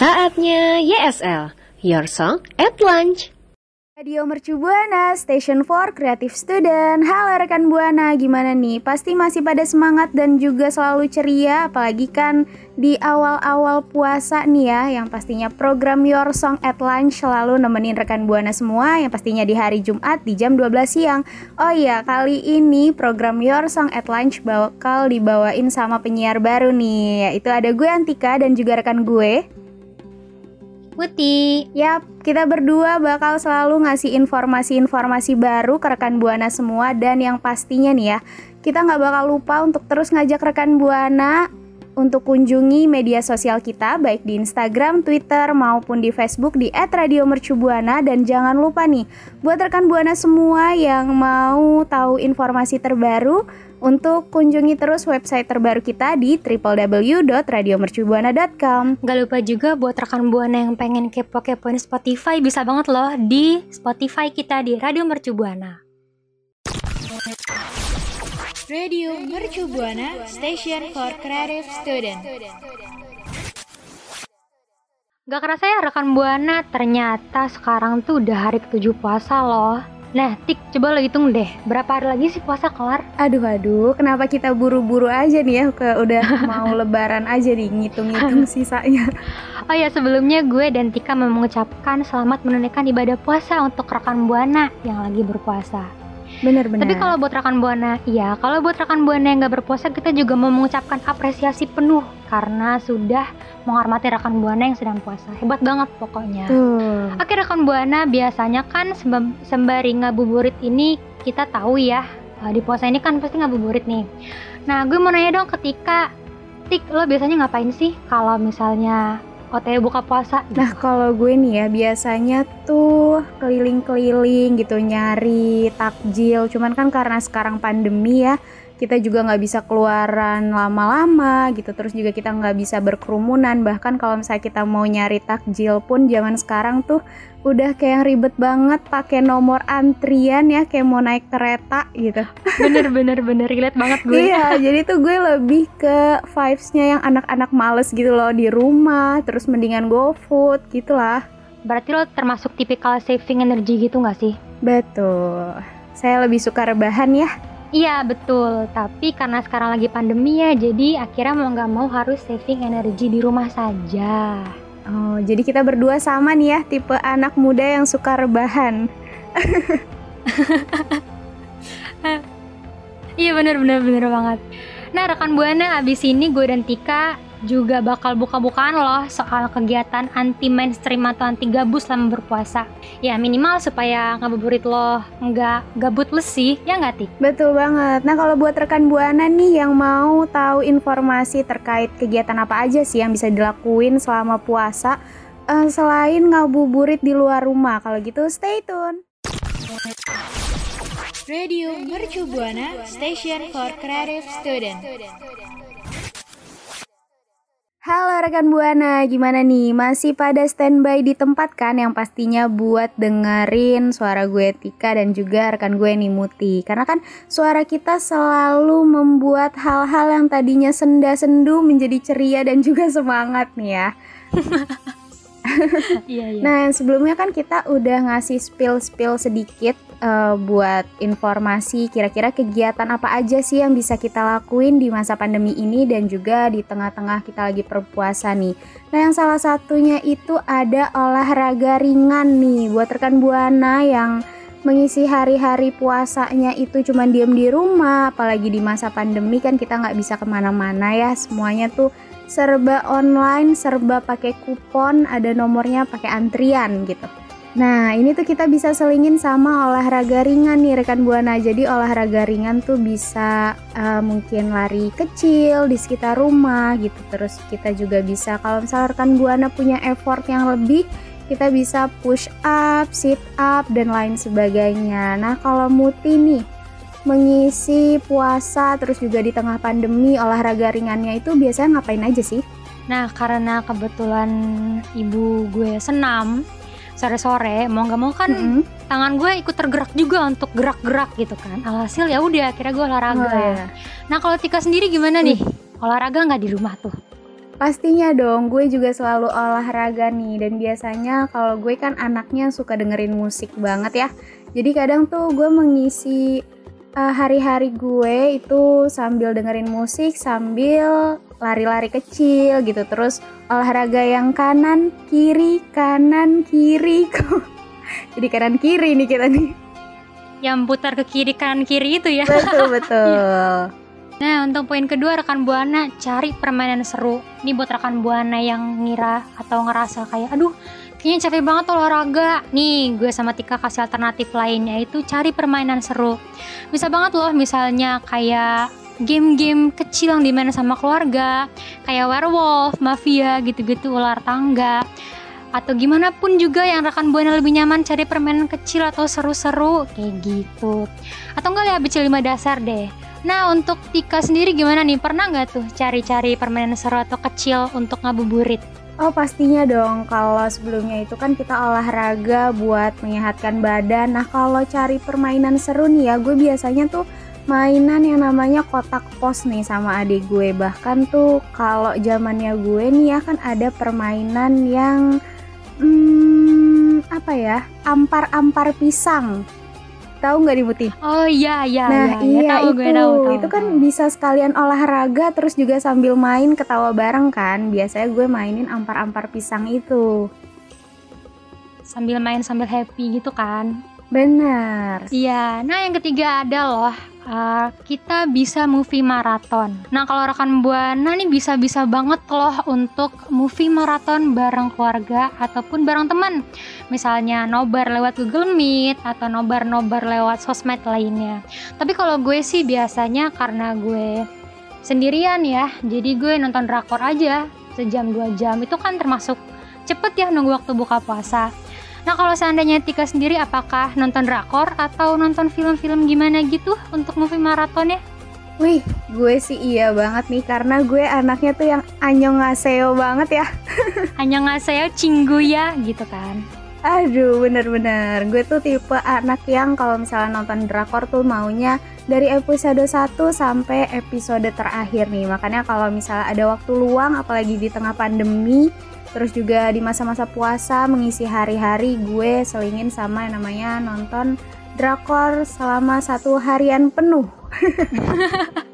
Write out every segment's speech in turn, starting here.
Saatnya YSL, Your Song at Lunch. Radio Mercu Buana, Station for Creative Student. Halo rekan Buana, gimana nih? Pasti masih pada semangat dan juga selalu ceria, apalagi kan di awal-awal puasa nih ya, yang pastinya program Your Song at Lunch selalu nemenin rekan Buana semua, yang pastinya di hari Jumat di jam 12 siang. Oh iya, kali ini program Your Song at Lunch bakal dibawain sama penyiar baru nih, yaitu ada gue Antika dan juga rekan gue. Putih. Yap, kita berdua bakal selalu ngasih informasi-informasi baru ke rekan Buana semua dan yang pastinya nih ya, kita nggak bakal lupa untuk terus ngajak rekan Buana untuk kunjungi media sosial kita baik di Instagram, Twitter maupun di Facebook di @radiomercubuana dan jangan lupa nih buat rekan Buana semua yang mau tahu informasi terbaru untuk kunjungi terus website terbaru kita di www.radiomercubuana.com. Gak lupa juga buat rekan Buana yang pengen kepo-kepoin Spotify bisa banget loh di Spotify kita di Radio Mercu Buana. Radio Mercu Buana Station for Creative Student. Gak kerasa ya rekan Buana, ternyata sekarang tuh udah hari ketujuh puasa loh. Nah, Tik, coba lo hitung deh, berapa hari lagi sih puasa kelar? Aduh aduh, kenapa kita buru-buru aja nih ya ke udah mau lebaran aja nih ngitung-ngitung sisanya. Oh ya, sebelumnya gue dan Tika mau mengucapkan selamat menunaikan ibadah puasa untuk rekan Buana yang lagi berpuasa. Bener-bener. Tapi kalau buat rekan Buana, iya, kalau buat rekan Buana yang gak berpuasa, kita juga mau mengucapkan apresiasi penuh karena sudah menghormati rekan Buana yang sedang puasa. Hebat banget pokoknya. Tuh. Oke rekan Buana, biasanya kan semba- sembari ngabuburit ini kita tahu ya eh, di puasa ini kan pasti ngabuburit nih. Nah gue mau nanya dong ketika Tik lo biasanya ngapain sih kalau misalnya OTW buka puasa? Nah kalau gue nih ya biasanya tuh keliling-keliling gitu nyari takjil. Cuman kan karena sekarang pandemi ya kita juga nggak bisa keluaran lama-lama gitu. Terus juga kita nggak bisa berkerumunan. Bahkan kalau misalnya kita mau nyari takjil pun zaman sekarang tuh udah kayak ribet banget pakai nomor antrian ya kayak mau naik kereta gitu. bener bener bener relate banget gue. Iya, jadi tuh gue lebih ke vibes-nya yang anak-anak males gitu loh di rumah, terus mendingan GoFood gitu lah. Berarti lo termasuk tipikal saving energy gitu gak sih? Betul. Saya lebih suka rebahan ya. Iya betul, tapi karena sekarang lagi pandemi ya, jadi akhirnya mau nggak mau harus saving energi di rumah saja. Oh, jadi kita berdua sama nih ya, tipe anak muda yang suka rebahan. Iya bener bener bener banget. Nah rekan buana abis ini gue dan Tika juga bakal buka-bukaan loh soal kegiatan anti mainstream atau anti gabus selama berpuasa. Ya minimal supaya ngabuburit lo nggak gabut lesi, ya nggak Tik? Betul banget. Nah, kalau buat rekan Buana nih yang mau tahu informasi terkait kegiatan apa aja sih yang bisa dilakuin selama puasa eh, selain ngabuburit di luar rumah. Kalau gitu stay tune. Radio Mercu Buana Station for Creative Student. Halo rekan Buana, gimana nih? Masih pada standby di tempat kan yang pastinya buat dengerin suara gue Tika dan juga rekan gue Nimuti. Karena kan suara kita selalu membuat hal-hal yang tadinya senda-sendu menjadi ceria dan juga semangat nih ya. Iya, iya. Nah, sebelumnya kan kita udah ngasih spill-spill sedikit eh, buat informasi kira-kira kegiatan apa aja sih yang bisa kita lakuin di masa pandemi ini dan juga di tengah-tengah kita lagi berpuasa nih. Nah, yang salah satunya itu ada olahraga ringan nih buat rekan Buana yang mengisi hari-hari puasanya itu cuma diem di rumah, apalagi di masa pandemi kan kita nggak bisa ke mana-mana ya, semuanya tuh serba online, serba pakai kupon, ada nomornya pakai antrian gitu. Nah, ini tuh kita bisa selingin sama olahraga ringan nih rekan Buana. Jadi olahraga ringan tuh bisa eh, mungkin lari kecil di sekitar rumah gitu. Terus kita juga bisa kalau misalnya rekan Buana punya effort yang lebih, kita bisa push up, sit up dan lain sebagainya. Nah, kalau Muti nih mengisi puasa terus juga di tengah pandemi olahraga ringannya itu biasanya ngapain aja sih? Nah, karena kebetulan ibu gue senam sore-sore, mau nggak mau kan Mm-mm. tangan gue ikut tergerak juga untuk gerak-gerak gitu kan. Alhasil ya udah, akhirnya gue olahraga. Oh, iya. Nah, kalau Tika sendiri gimana nih? Olahraga nggak di rumah tuh? Pastinya dong, gue juga selalu olahraga nih dan biasanya kalau gue kan anaknya suka dengerin musik banget ya. Jadi kadang tuh gue mengisi uh, hari-hari gue itu sambil dengerin musik sambil lari-lari kecil gitu terus olahraga yang kanan kiri kanan kiri jadi kanan kiri nih kita nih Yang putar ke kiri kanan kiri itu ya. betul betul Nah, untuk poin kedua rekan Buana cari permainan seru. Ini buat rekan Buana yang ngira atau ngerasa kayak aduh, kayaknya capek banget olahraga. Nih, gue sama Tika kasih alternatif lainnya itu cari permainan seru. Bisa banget loh misalnya kayak game-game kecil yang dimainin sama keluarga, kayak werewolf, mafia gitu-gitu ular tangga. Atau gimana pun juga yang rekan Buana lebih nyaman cari permainan kecil atau seru-seru kayak gitu. Atau enggak lihat BC 5 dasar deh. Nah untuk Tika sendiri gimana nih? Pernah nggak tuh cari-cari permainan seru atau kecil untuk ngabuburit? Oh pastinya dong. Kalau sebelumnya itu kan kita olahraga buat menyehatkan badan. Nah kalau cari permainan seru nih ya gue biasanya tuh mainan yang namanya kotak pos nih sama adik gue. Bahkan tuh kalau zamannya gue nih ya kan ada permainan yang hmm, apa ya ampar-ampar pisang Tahu nggak nih Muti? Oh iya iya Nah iya, iya, tahu itu gue tahu, tahu, itu kan tahu. bisa sekalian olahraga terus juga sambil main ketawa bareng kan biasanya gue mainin ampar-ampar pisang itu sambil main sambil happy gitu kan? benar Iya. Nah yang ketiga ada loh uh, kita bisa movie maraton. Nah kalau rekan buana nih bisa-bisa banget loh untuk movie maraton bareng keluarga ataupun bareng teman. Misalnya nobar lewat Google Meet atau nobar-nobar lewat sosmed lainnya. Tapi kalau gue sih biasanya karena gue sendirian ya, jadi gue nonton drakor aja sejam dua jam itu kan termasuk cepet ya nunggu waktu buka puasa. Nah kalau seandainya Tika sendiri apakah nonton drakor atau nonton film-film gimana gitu untuk movie maratonnya? Wih, gue sih iya banget nih karena gue anaknya tuh yang anyongaseo banget ya. Hanya nggak saya cingguya gitu kan? Aduh, bener-bener. Gue tuh tipe anak yang kalau misalnya nonton drakor tuh maunya dari episode 1 sampai episode terakhir nih. Makanya kalau misalnya ada waktu luang, apalagi di tengah pandemi, terus juga di masa-masa puasa mengisi hari-hari, gue selingin sama yang namanya nonton drakor selama satu harian penuh.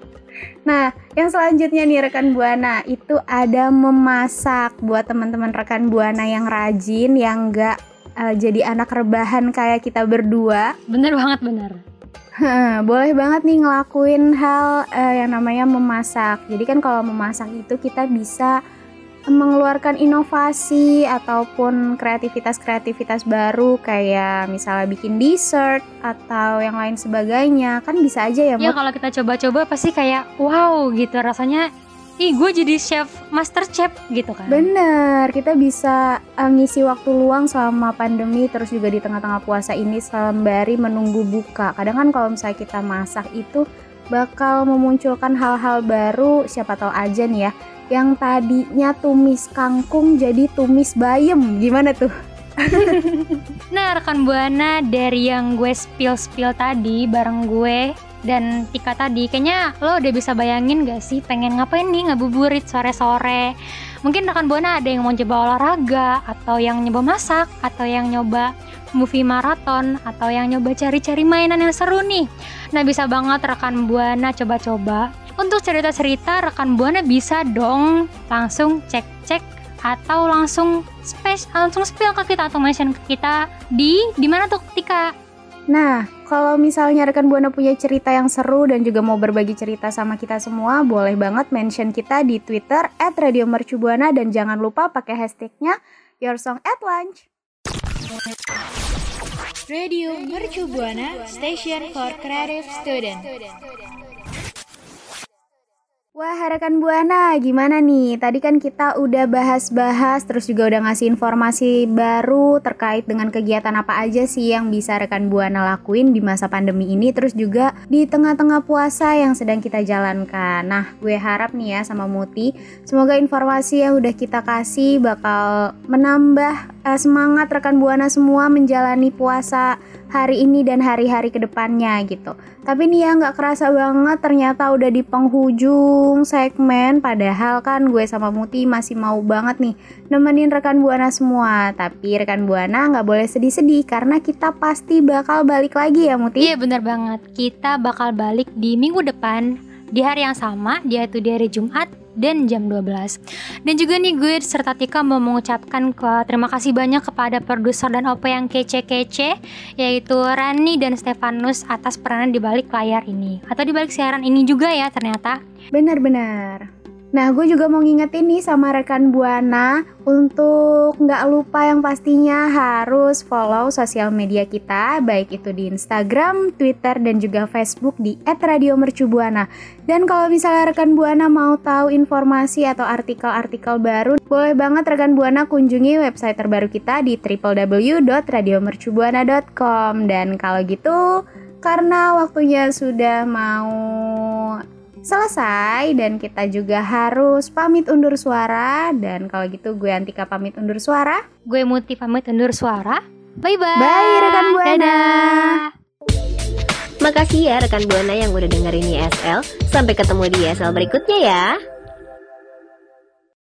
Nah, yang selanjutnya nih rekan Buana itu ada memasak buat teman-teman rekan Buana yang rajin, yang nggak eh, jadi anak rebahan kayak kita berdua. Bener banget bener. Boleh banget nih ngelakuin hal eh, yang namanya memasak. Jadi kan kalau memasak itu kita bisa mengeluarkan inovasi ataupun kreativitas-kreativitas baru kayak misalnya bikin dessert atau yang lain sebagainya kan bisa aja ya Ya Mut? kalau kita coba-coba pasti kayak wow gitu rasanya. Ih gue jadi chef master chef gitu kan? Bener, kita bisa eh, ngisi waktu luang selama pandemi terus juga di tengah-tengah puasa ini sembari menunggu buka. Kadang kan kalau misalnya kita masak itu bakal memunculkan hal-hal baru, siapa tahu aja nih ya. yang tadinya tumis kangkung jadi tumis bayam. Gimana tuh? Nah, rekan Buana dari yang gue spill-spill tadi bareng gue dan Tika tadi, kayaknya lo udah bisa bayangin gak sih pengen ngapain nih ngabuburit sore-sore? Mungkin rekan Buana ada yang mau coba olahraga, atau yang nyoba masak, atau yang nyoba movie maraton, atau yang nyoba cari-cari mainan yang seru nih. Nah, bisa banget rekan Buana coba-coba. Untuk cerita-cerita, rekan Buana bisa dong langsung cek-cek atau langsung space langsung spill ke kita atau mention ke kita di di mana tuh Tika Nah, kalau misalnya rekan Buana punya cerita yang seru dan juga mau berbagi cerita sama kita semua, boleh banget mention kita di Twitter at Radio Mercubuana dan jangan lupa pakai hashtagnya Your Song at Lunch. Radio Mercu Buana Station for Creative Student. Wah, rekan Buana, gimana nih? Tadi kan kita udah bahas-bahas, terus juga udah ngasih informasi baru terkait dengan kegiatan apa aja sih yang bisa rekan Buana lakuin di masa pandemi ini, terus juga di tengah-tengah puasa yang sedang kita jalankan. Nah, gue harap nih ya sama Muti, semoga informasi yang udah kita kasih bakal menambah eh, semangat rekan Buana semua menjalani puasa hari ini dan hari-hari ke depannya gitu. Tapi nih ya nggak kerasa banget ternyata udah di penghujung segmen padahal kan gue sama Muti masih mau banget nih nemenin rekan Buana semua. Tapi rekan Buana nggak boleh sedih-sedih karena kita pasti bakal balik lagi ya Muti. iya bener banget kita bakal balik di minggu depan di hari yang sama yaitu di hari Jumat dan jam 12 dan juga nih gue serta Tika mau mengucapkan ke terima kasih banyak kepada produser dan OP yang kece-kece yaitu Rani dan Stefanus atas peranan di balik layar ini. Atau di balik siaran ini juga ya ternyata. Benar-benar. Nah, gue juga mau ngingetin nih sama rekan Buana untuk nggak lupa yang pastinya harus follow sosial media kita, baik itu di Instagram, Twitter, dan juga Facebook di @radiomercubuana. Dan kalau misalnya rekan Buana mau tahu informasi atau artikel-artikel baru, boleh banget rekan Buana kunjungi website terbaru kita di www.radiomercubuana.com. Dan kalau gitu, karena waktunya sudah mau selesai dan kita juga harus pamit undur suara dan kalau gitu gue Antika pamit undur suara. gue Muti pamit undur suara bye bye Bye, rekan Buana. Dadah. Makasih ya rekan Buana yang udah dengerin ISL. Sampai ketemu di ISL berikutnya ya.